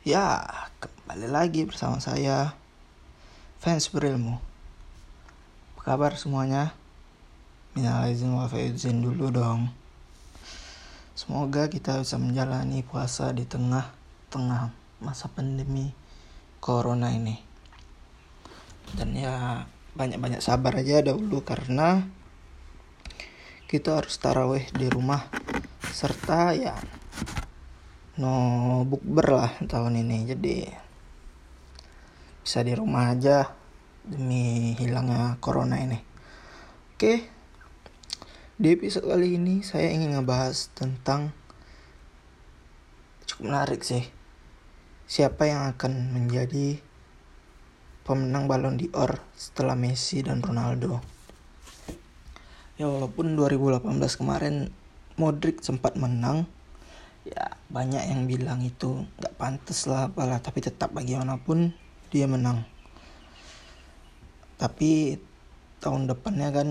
Ya, kembali lagi bersama saya Fans Berilmu. Apa kabar semuanya? Minal izin wal faizin dulu dong. Semoga kita bisa menjalani puasa di tengah-tengah masa pandemi Corona ini. Dan ya banyak-banyak sabar aja dahulu karena kita harus taraweh di rumah serta ya no bukber lah tahun ini jadi bisa di rumah aja demi hilangnya corona ini. Oke di episode kali ini saya ingin ngebahas tentang cukup menarik sih. Siapa yang akan menjadi pemenang Ballon d'Or setelah Messi dan Ronaldo? Ya walaupun 2018 kemarin Modric sempat menang ya banyak yang bilang itu nggak pantas lah apalah. Tapi tetap bagaimanapun dia menang. Tapi tahun depannya kan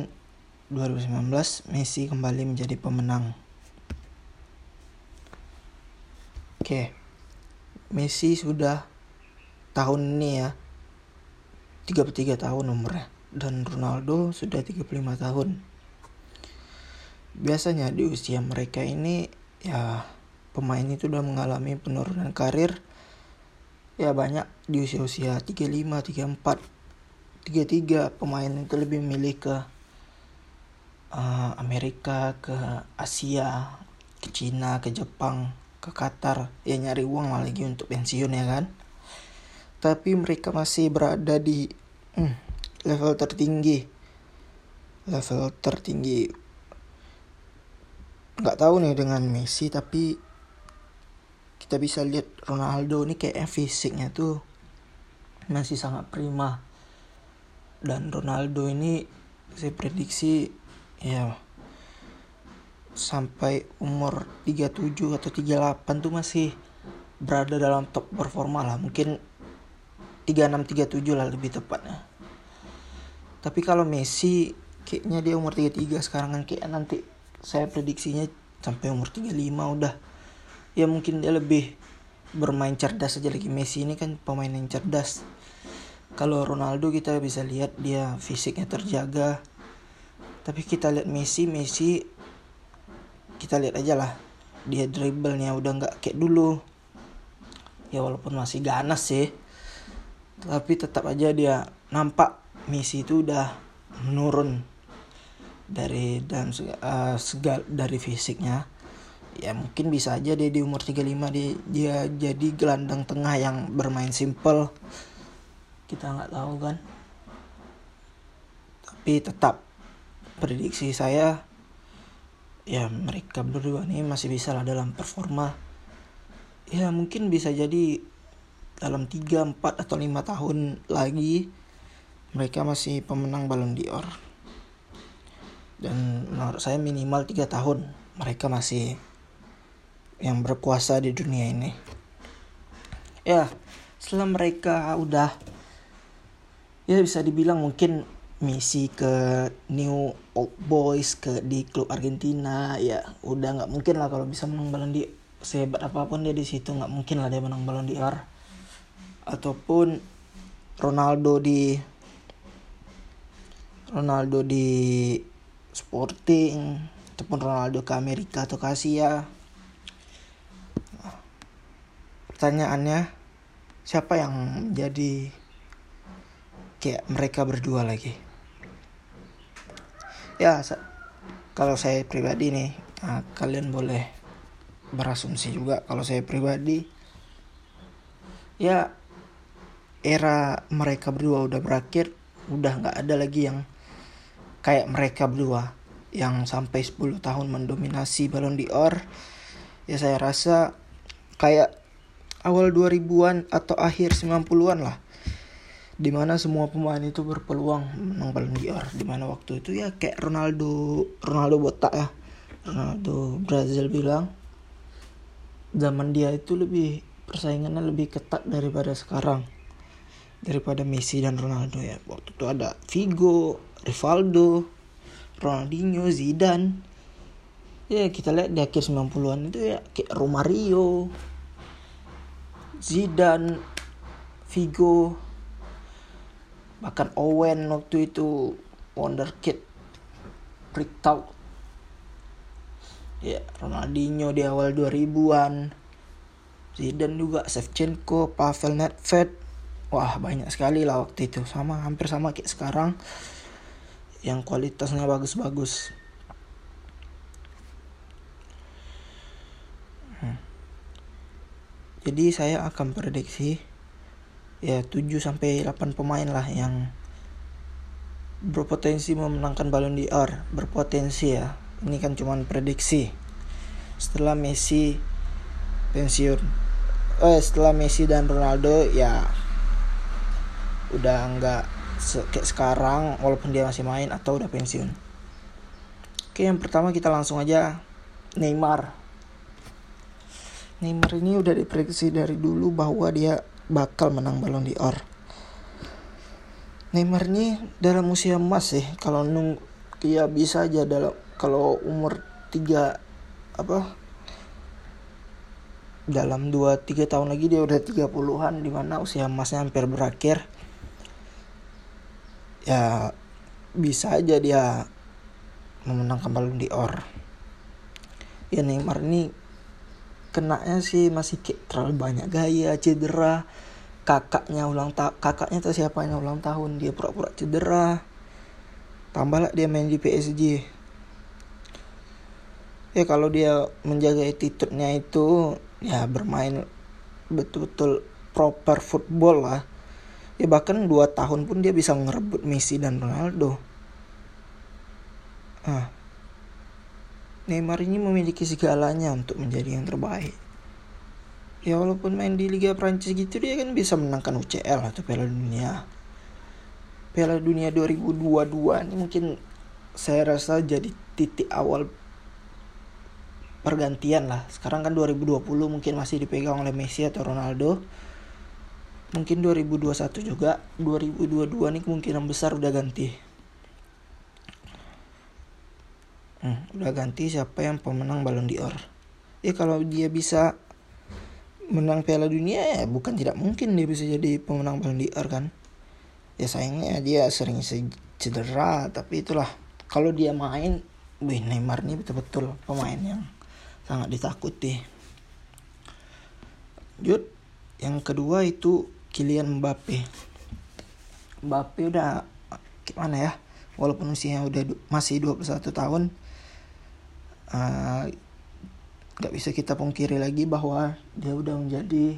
2019 Messi kembali menjadi pemenang. Oke. Messi sudah tahun ini ya 33 tahun umurnya. Dan Ronaldo sudah 35 tahun. Biasanya di usia mereka ini ya pemain itu udah mengalami penurunan karir ya banyak di usia-usia 35, 34, 33 pemain itu lebih memilih ke uh, Amerika, ke Asia, ke Cina, ke Jepang, ke Qatar ya nyari uang lah lagi untuk pensiun ya kan. Tapi mereka masih berada di hmm, level tertinggi. Level tertinggi. Nggak tahu nih dengan Messi tapi kita bisa lihat Ronaldo ini kayak fisiknya tuh masih sangat prima. Dan Ronaldo ini saya prediksi ya sampai umur 37 atau 38 tuh masih berada dalam top performa lah. Mungkin 36 37 lah lebih tepatnya. Tapi kalau Messi kayaknya dia umur 33 sekarang kan. Kayak nanti saya prediksinya sampai umur 35 udah ya mungkin dia lebih bermain cerdas aja. Lagi Messi ini kan pemain yang cerdas. Kalau Ronaldo kita bisa lihat dia fisiknya terjaga. Tapi kita lihat Messi Messi kita lihat aja lah. Dia dribblenya udah nggak kayak dulu. Ya walaupun masih ganas sih. Tapi tetap aja dia nampak Messi itu udah menurun dari dan uh, segal dari fisiknya ya mungkin bisa aja dia di umur 35 dia, dia jadi gelandang tengah yang bermain simple. Kita nggak tahu kan. Tapi tetap prediksi saya ya mereka berdua nih masih bisa lah dalam performa. Ya mungkin bisa jadi dalam 3, 4 atau 5 tahun lagi mereka masih pemenang Ballon d'Or. Dan menurut saya minimal 3 tahun mereka masih yang berkuasa di dunia ini. Ya, setelah mereka udah ya bisa dibilang mungkin misi ke New Old Boys ke di klub Argentina ya udah nggak mungkin lah kalau bisa menang Ballon d'Or. Sehebat apa pun dia di situ nggak mungkin lah dia menang Ballon d'Or. Ataupun Ronaldo di Ronaldo di Sporting ataupun Ronaldo ke Amerika atau ke Asia pertanyaannya siapa yang jadi kayak mereka berdua lagi? Ya kalau saya pribadi nih nah, kalian boleh berasumsi juga kalau saya pribadi. Ya era mereka berdua udah berakhir udah nggak ada lagi yang kayak mereka berdua yang sampai 10 tahun mendominasi Ballon d'Or. Ya saya rasa kayak awal 2000-an atau akhir 90-an lah di mana semua pemain itu berpeluang menang Ballon d'Or. Di mana waktu itu ya kayak Ronaldo Ronaldo botak ya Ronaldo Brazil bilang zaman dia itu lebih persaingannya lebih ketat daripada sekarang daripada Messi dan Ronaldo ya. Waktu itu ada Figo Rivaldo Ronaldinho Zidane. Ya kita lihat di akhir 90-an itu ya kayak Romario Zidane Vigo bahkan Owen waktu itu wonderkid break out. Ya Ronaldinho di awal 2000-an Zidane juga Shevchenko Pavel Nedved. Wah banyak sekali lah waktu itu sama hampir sama kayak sekarang. Yang kualitasnya bagus-bagus jadi saya akan prediksi ya 7 sampai 8 pemain lah yang berpotensi memenangkan Ballon d'Or. Berpotensi ya. Ini kan cuma prediksi. Setelah Messi pensiun. Eh setelah Messi dan Ronaldo ya udah nggak kayak sekarang walaupun dia masih main atau udah pensiun. Oke yang pertama kita langsung aja Neymar Neymar ini udah diprediksi dari dulu bahwa dia bakal menang Ballon d'Or. Neymar ini dalam usia emas sih kalau nung dia bisa aja dalam kalau umur 3 apa dalam 2 3 tahun lagi dia udah 30-an di mana usia emasnya hampir berakhir ya bisa aja dia memenangkan Ballon d'Or ya Neymar ini kenanya sih masih kayak terlalu banyak gaya cedera. Kakaknya ulang tahun kakaknya tuh siapa yang ulang tahun dia pura-pura cedera. Tambahlah dia main di PSG ya kalau dia menjaga attitude-nya itu ya bermain betul-betul proper football lah. Ya bahkan dua tahun pun dia bisa ngerebut Messi dan Ronaldo. Ah Neymar ini memiliki segalanya untuk menjadi yang terbaik. Ya walaupun main di Liga Prancis gitu dia kan bisa menangkan UCL atau Piala Dunia. Piala Dunia 2022 ini mungkin saya rasa jadi titik awal pergantian lah. Sekarang kan 2020 mungkin masih dipegang oleh Messi atau Ronaldo. Mungkin 2021 juga, 2022 ini kemungkinan besar udah ganti. Hmm, udah ganti siapa yang pemenang Ballon d'Or. Ya kalau dia bisa menang Piala Dunia ya bukan tidak mungkin dia bisa jadi pemenang Ballon d'Or kan? Ya sayangnya dia sering cedera tapi itulah. Kalau dia main Wih Neymar ini betul-betul pemain yang sangat ditakuti. Jut yang kedua itu Kylian Mbappe. Mbappe udah gimana ya? Walaupun usianya udah masih 21 tahun nggak uh, bisa kita pungkiri lagi bahwa dia udah menjadi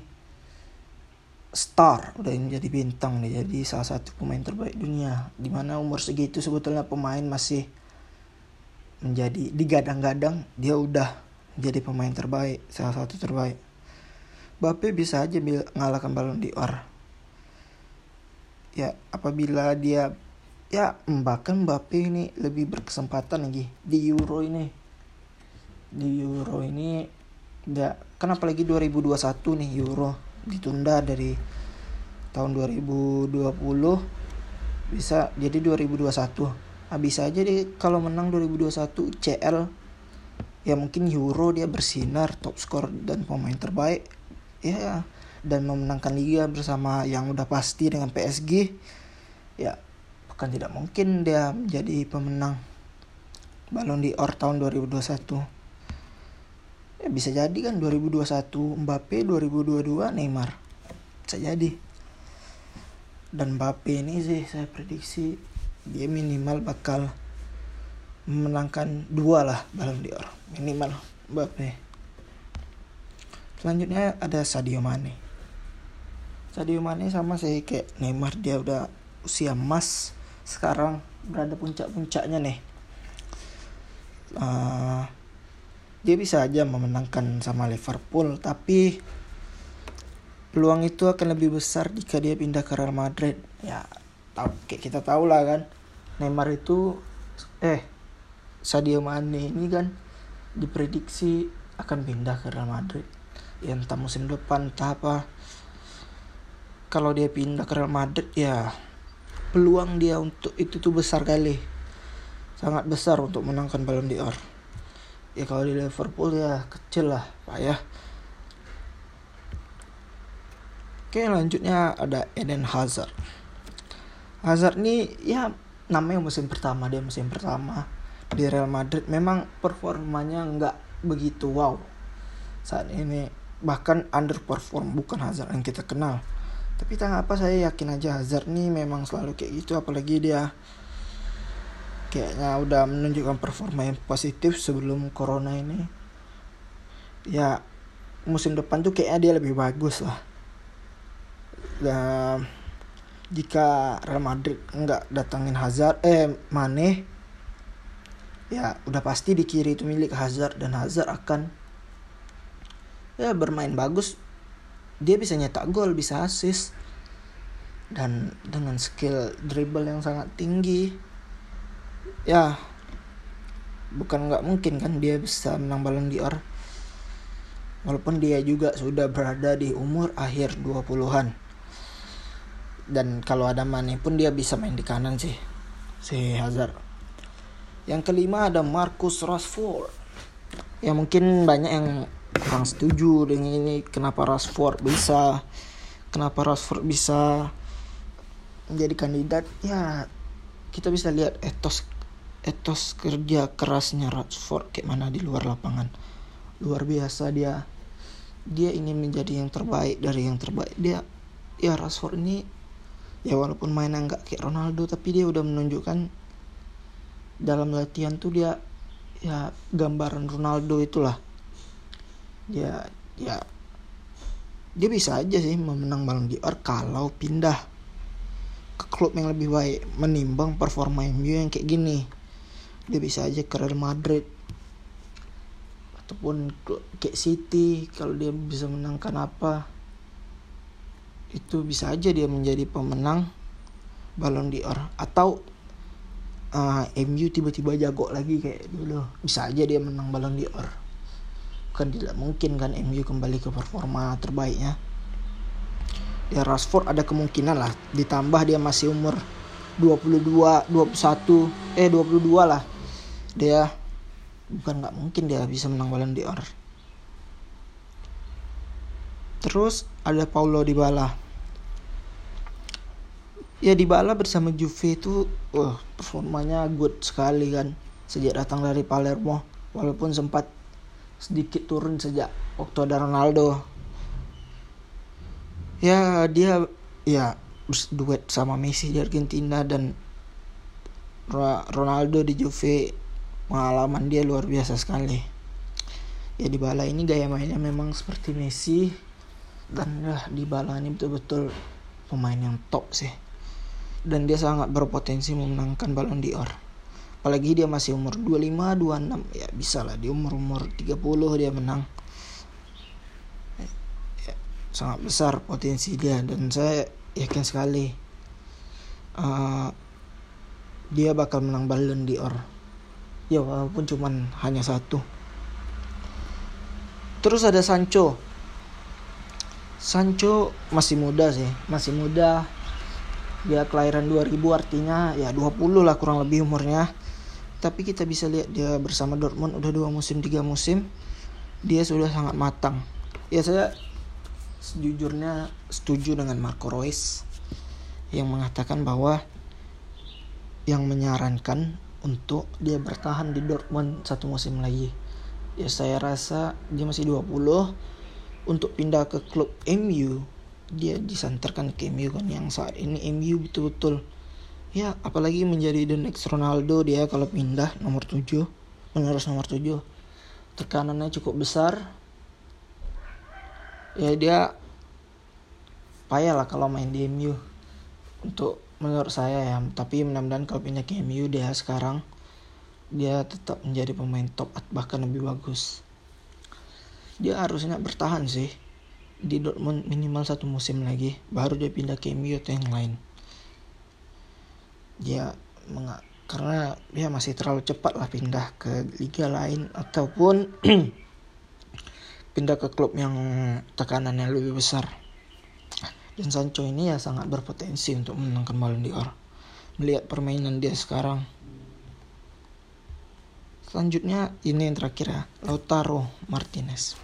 star udah menjadi bintang nih jadi salah satu pemain terbaik dunia di mana umur segitu sebetulnya pemain masih menjadi digadang-gadang dia udah menjadi pemain terbaik salah satu terbaik. Bape bisa aja ngalahkan Ballon d'Or. Ya apabila dia ya bahkan Mbappe ini lebih berkesempatan lagi di Euro ini di Euro ini nggak kan apalagi 2021 nih Euro ditunda dari tahun 2020 bisa jadi 2021 nah, bisa aja deh kalau menang 2021 CL ya mungkin Euro dia bersinar top skor dan pemain terbaik ya. Dan memenangkan liga bersama yang udah pasti dengan PSG ya bukan tidak mungkin dia menjadi pemenang Ballon d'Or tahun 2021 ya bisa jadi kan 2021 Mbappe 2022 Neymar. Bisa jadi. Dan Mbappe ini sih saya prediksi dia minimal bakal memenangkan dua lah Ballon d'Or. Minimal Mbappe. Selanjutnya ada Sadio Mane. Sadio Mane sama sih kayak Neymar dia udah usia emas. Sekarang berada puncak-puncaknya nih. Uh, dia bisa aja memenangkan sama Liverpool tapi peluang itu akan lebih besar jika dia pindah ke Real Madrid. Ya kayak kita tahu lah kan Neymar itu eh Sadio Mane ini kan diprediksi akan pindah ke Real Madrid. Ya entah musim depan entah apa. Kalau dia pindah ke Real Madrid ya peluang dia untuk itu tuh besar kali. Sangat besar untuk menangkan Ballon d'Or ya kalau di Liverpool ya kecil lah pak ya. Oke lanjutnya ada Eden Hazard. Hazard nih ya namanya musim pertama dia musim pertama di Real Madrid. Memang performanya nggak begitu wow saat ini. Bahkan underperform bukan Hazard yang kita kenal. Tapi tak apa saya yakin aja Hazard nih memang selalu kayak gitu. Apalagi dia kayaknya udah menunjukkan performa yang positif sebelum corona ini. Ya musim depan tuh kayaknya dia lebih bagus lah. Dan jika Real Madrid nggak datangin Hazard eh Mane ya udah pasti di kiri itu milik Hazard dan Hazard akan ya bermain bagus. Dia bisa nyetak gol bisa assist. Dan dengan skill dribble yang sangat tinggi ya bukan nggak mungkin kan dia bisa menang Ballon d'Or. Walaupun dia juga sudah berada di umur akhir 20-an dan kalau ada Mane pun dia bisa main di kanan sih si Hazard. Yang kelima ada Marcus Rashford. Ya mungkin banyak yang kurang setuju dengan ini kenapa Rashford bisa kenapa Rashford bisa menjadi kandidat. Ya kita bisa lihat etos etos kerja kerasnya Rashford kayak mana di luar lapangan. Luar biasa dia. Dia ingin menjadi yang terbaik dari yang terbaik. Dia ya Rashford ini ya walaupun mainnya nggak kayak Ronaldo tapi dia udah menunjukkan dalam latihan tuh dia ya gambaran Ronaldo itulah. Dia ya dia bisa aja sih memenang Ballon d'Or kalau pindah klub yang lebih baik menimbang performa MU yang kayak gini. Dia bisa aja ke Real Madrid. Ataupun kayak City kalau dia bisa menangkan apa itu bisa aja dia menjadi pemenang Ballon d'Or. Atau uh, MU tiba-tiba jago lagi kayak dulu. Bisa aja dia menang Ballon d'Or. Kan tidak mungkin kan MU kembali ke performa terbaiknya ya Rashford ada kemungkinan lah ditambah dia masih umur 22 21 eh 22 lah dia bukan nggak mungkin dia bisa menang Ballon d'Or Terus ada Paulo Dybala. Ya Dybala bersama Juve itu wah performanya good sekali kan sejak datang dari Palermo walaupun sempat sedikit turun sejak waktu ada Ronaldo. Ya dia ya duet sama Messi di Argentina dan Ronaldo di Juve. Pengalaman dia luar biasa sekali. Ya di Bala ini gaya mainnya memang seperti Messi dan ya di Bala ini betul-betul pemain yang top sih. Dan dia sangat berpotensi memenangkan Ballon d'Or. Apalagi dia masih umur 25 26 ya bisa lah. Di umur umur 30 dia menang sangat besar potensi dia dan saya yakin sekali uh, dia bakal menang Ballon d'Or ya walaupun cuman hanya satu terus ada Sancho Sancho masih muda sih, masih muda. Dia kelahiran 2000 artinya ya 20 lah kurang lebih umurnya. Tapi kita bisa lihat dia bersama Dortmund udah dua musim, tiga musim. Dia sudah sangat matang. Ya saya sejujurnya setuju dengan Marco Reus yang mengatakan bahwa yang menyarankan untuk dia bertahan di Dortmund satu musim lagi. Ya saya rasa dia masih 20 untuk pindah ke klub MU dia disantarkan ke MU kan. Yang saat ini MU betul-betul. Ya apalagi menjadi the next Ronaldo dia kalau pindah nomor 7 menerus nomor 7 tekanannya cukup besar ya dia payah lah kalau main di MU untuk menurut saya ya tapi mudah-mudahan kalau pindah ke MU dia sekarang dia tetap menjadi pemain top bahkan lebih bagus. Dia harusnya bertahan sih di Dortmund minimal satu musim lagi baru dia pindah ke MU atau yang lain. Dia meng karena dia masih terlalu cepat lah pindah ke liga lain ataupun pindah ke klub yang tekanannya lebih besar. Dan Sancho ini ya sangat berpotensi untuk menangkan Ballon d'Or. Melihat permainan dia sekarang. Selanjutnya ini yang terakhir ya Lautaro Martinez.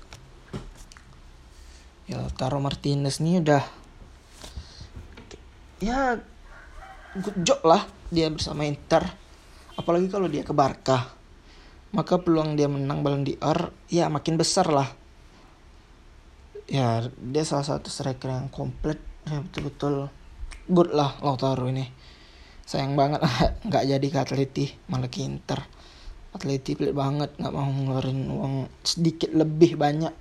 Ya Taro Martinez nih udah ya good job lah dia bersama Inter. Apalagi kalau dia ke Barca. Maka peluang dia menang Ballon d'Or ya makin besar lah ya dia salah satu striker yang komplit. Ya betul-betul good lah Lautaro ini. Sayang banget nggak jadi ke Atleti malah ke Inter. Atleti pelit banget nggak mau ngeluarin uang sedikit lebih banyak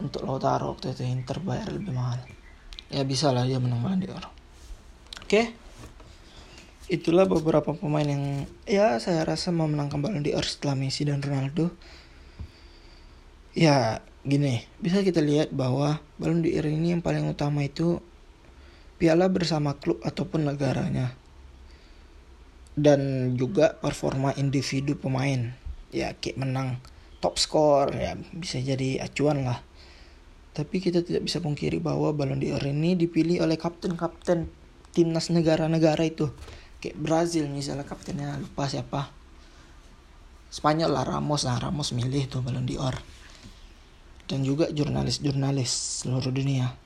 untuk Lautaro waktu itu. Inter bayar lebih mahal. Ya bisa lah dia menang Ballon d'Or. Oke. Itulah beberapa pemain yang ya saya rasa memenangkan Ballon d'Or setelah Messi dan Ronaldo. Ya gini bisa kita lihat bahwa Ballon d'Or ini yang paling utama itu piala bersama klub ataupun negaranya dan juga performa individu pemain ya kayak menang top score ya bisa jadi acuan lah tapi kita tidak bisa pungkiri bahwa Ballon d'Or ini dipilih oleh kapten-kapten timnas negara-negara itu. Kayak Brazil misalnya kaptennya lupa siapa. Spanyol lah Ramos lah Ramos milih tuh Ballon d'Or. Dan juga jurnalis-jurnalis seluruh dunia.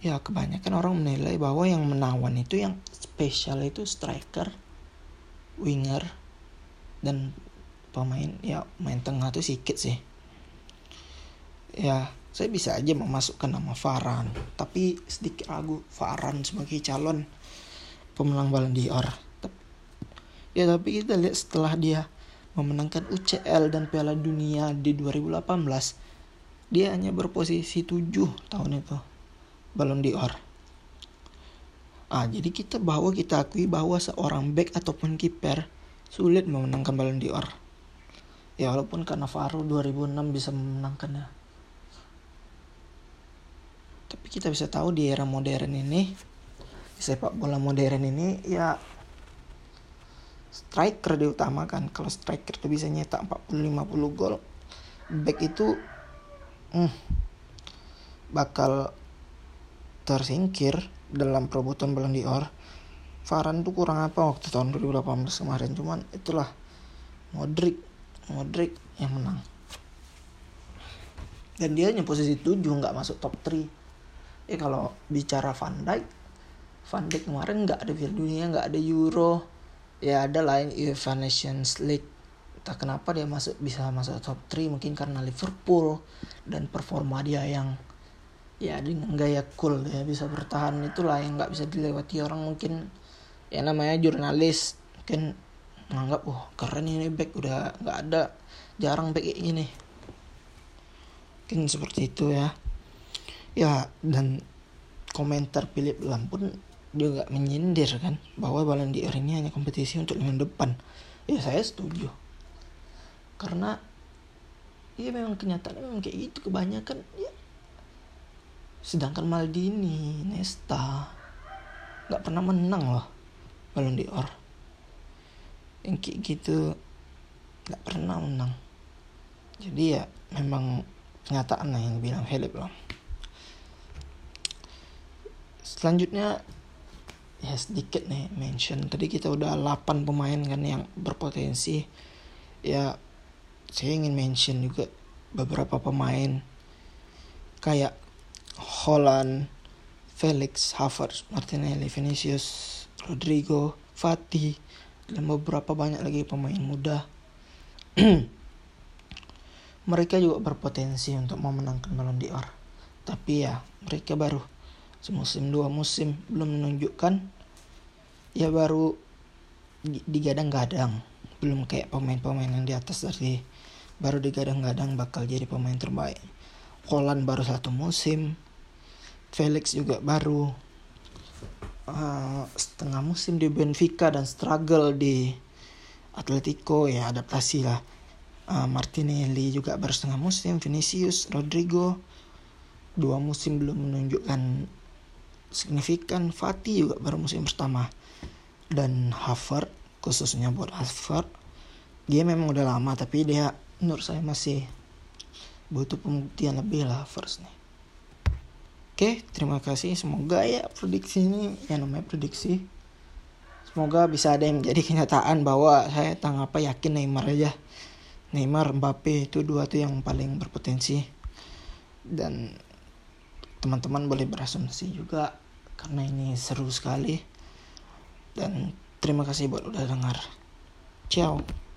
Ya kebanyakan orang menilai bahwa yang menawan itu yang spesial itu striker, winger, dan pemain ya main tengah tuh sedikit sih. Ya saya bisa aja memasukkan nama Farhan tapi sedikit ragu Farhan sebagai calon pemenang Ballon d'Or ya tapi kita lihat setelah dia memenangkan UCL dan Piala Dunia di 2018 dia hanya berposisi 7 tahun itu. Ballon d'Or ah jadi kita bahwa kita akui bahwa seorang back ataupun kiper sulit memenangkan Ballon d'Or. Ya walaupun karena Cannavaro 2006 bisa memenangkannya. Tapi kita bisa tahu di era modern ini di sepak bola modern ini ya striker diutamakan. Kalau striker itu bisa nyetak 40-50 gol back itu hmm, bakal tersingkir dalam perebutan Ballon d'Or. Farhan tuh kurang apa waktu tahun 2018 kemarin. Cuman itulah Modric Modric yang menang. Dan dia hanya posisi 7 nggak masuk top 3 eh kalau bicara Van Dijk Van Dijk kemarin nggak ada Piala Dunia nggak ada Euro. Ya ada lain UEFA Nations League tak kenapa dia masuk bisa masuk top 3 mungkin karena Liverpool dan performa dia yang ya dengan gaya cool ya bisa bertahan. Itulah yang nggak bisa dilewati orang mungkin ya namanya jurnalis. Mungkin menganggap wah oh, keren ini back udah nggak ada jarang back gini. Mungkin seperti itu ya. Ya dan komentar Philip Lam pun juga menyindir kan bahwa Ballon d'Or ini hanya kompetisi untuk lima depan. Ya saya setuju karena ya memang kenyataannya memang kayak gitu kebanyakan ya. Sedangkan Maldini Nesta nggak pernah menang loh Ballon d'Or. Yang kayak gitu nggak pernah menang. Jadi ya memang kenyataan lah yang bilang Philip Lam selanjutnya ya sedikit nih mention. Tadi kita udah 8 pemain kan yang berpotensi. Ya saya ingin mention juga beberapa pemain kayak Holland, Felix, Havertz, Martinelli, Vinicius, Rodrigo, Fati dan beberapa banyak lagi pemain muda. Mereka juga berpotensi untuk memenangkan Ballon d'Or. Tapi ya mereka baru semusim dua musim belum menunjukkan ya baru digadang-gadang. Belum kayak pemain-pemain yang di atas dari baru digadang-gadang bakal jadi pemain terbaik. Holland baru satu musim Felix juga baru uh, setengah musim di Benfica dan struggle di Atletico ya adaptasi lah. Uh, Martinelli juga baru setengah musim Vinicius Rodrigo dua musim belum menunjukkan signifikan Fatih juga baru musim pertama. Dan Harvard khususnya buat Harvard dia memang udah lama tapi dia menurut saya masih butuh pembuktian lebih lah first nih. Oke terima kasih. Semoga ya prediksi ini ya namanya prediksi. Semoga bisa ada yang menjadi kenyataan bahwa saya tang apa yakin Neymar aja. Neymar Mbappe itu dua tuh yang paling berpotensi. Dan teman-teman boleh berasumsi juga karena ini seru sekali. Dan terima kasih buat udah dengar. Ciao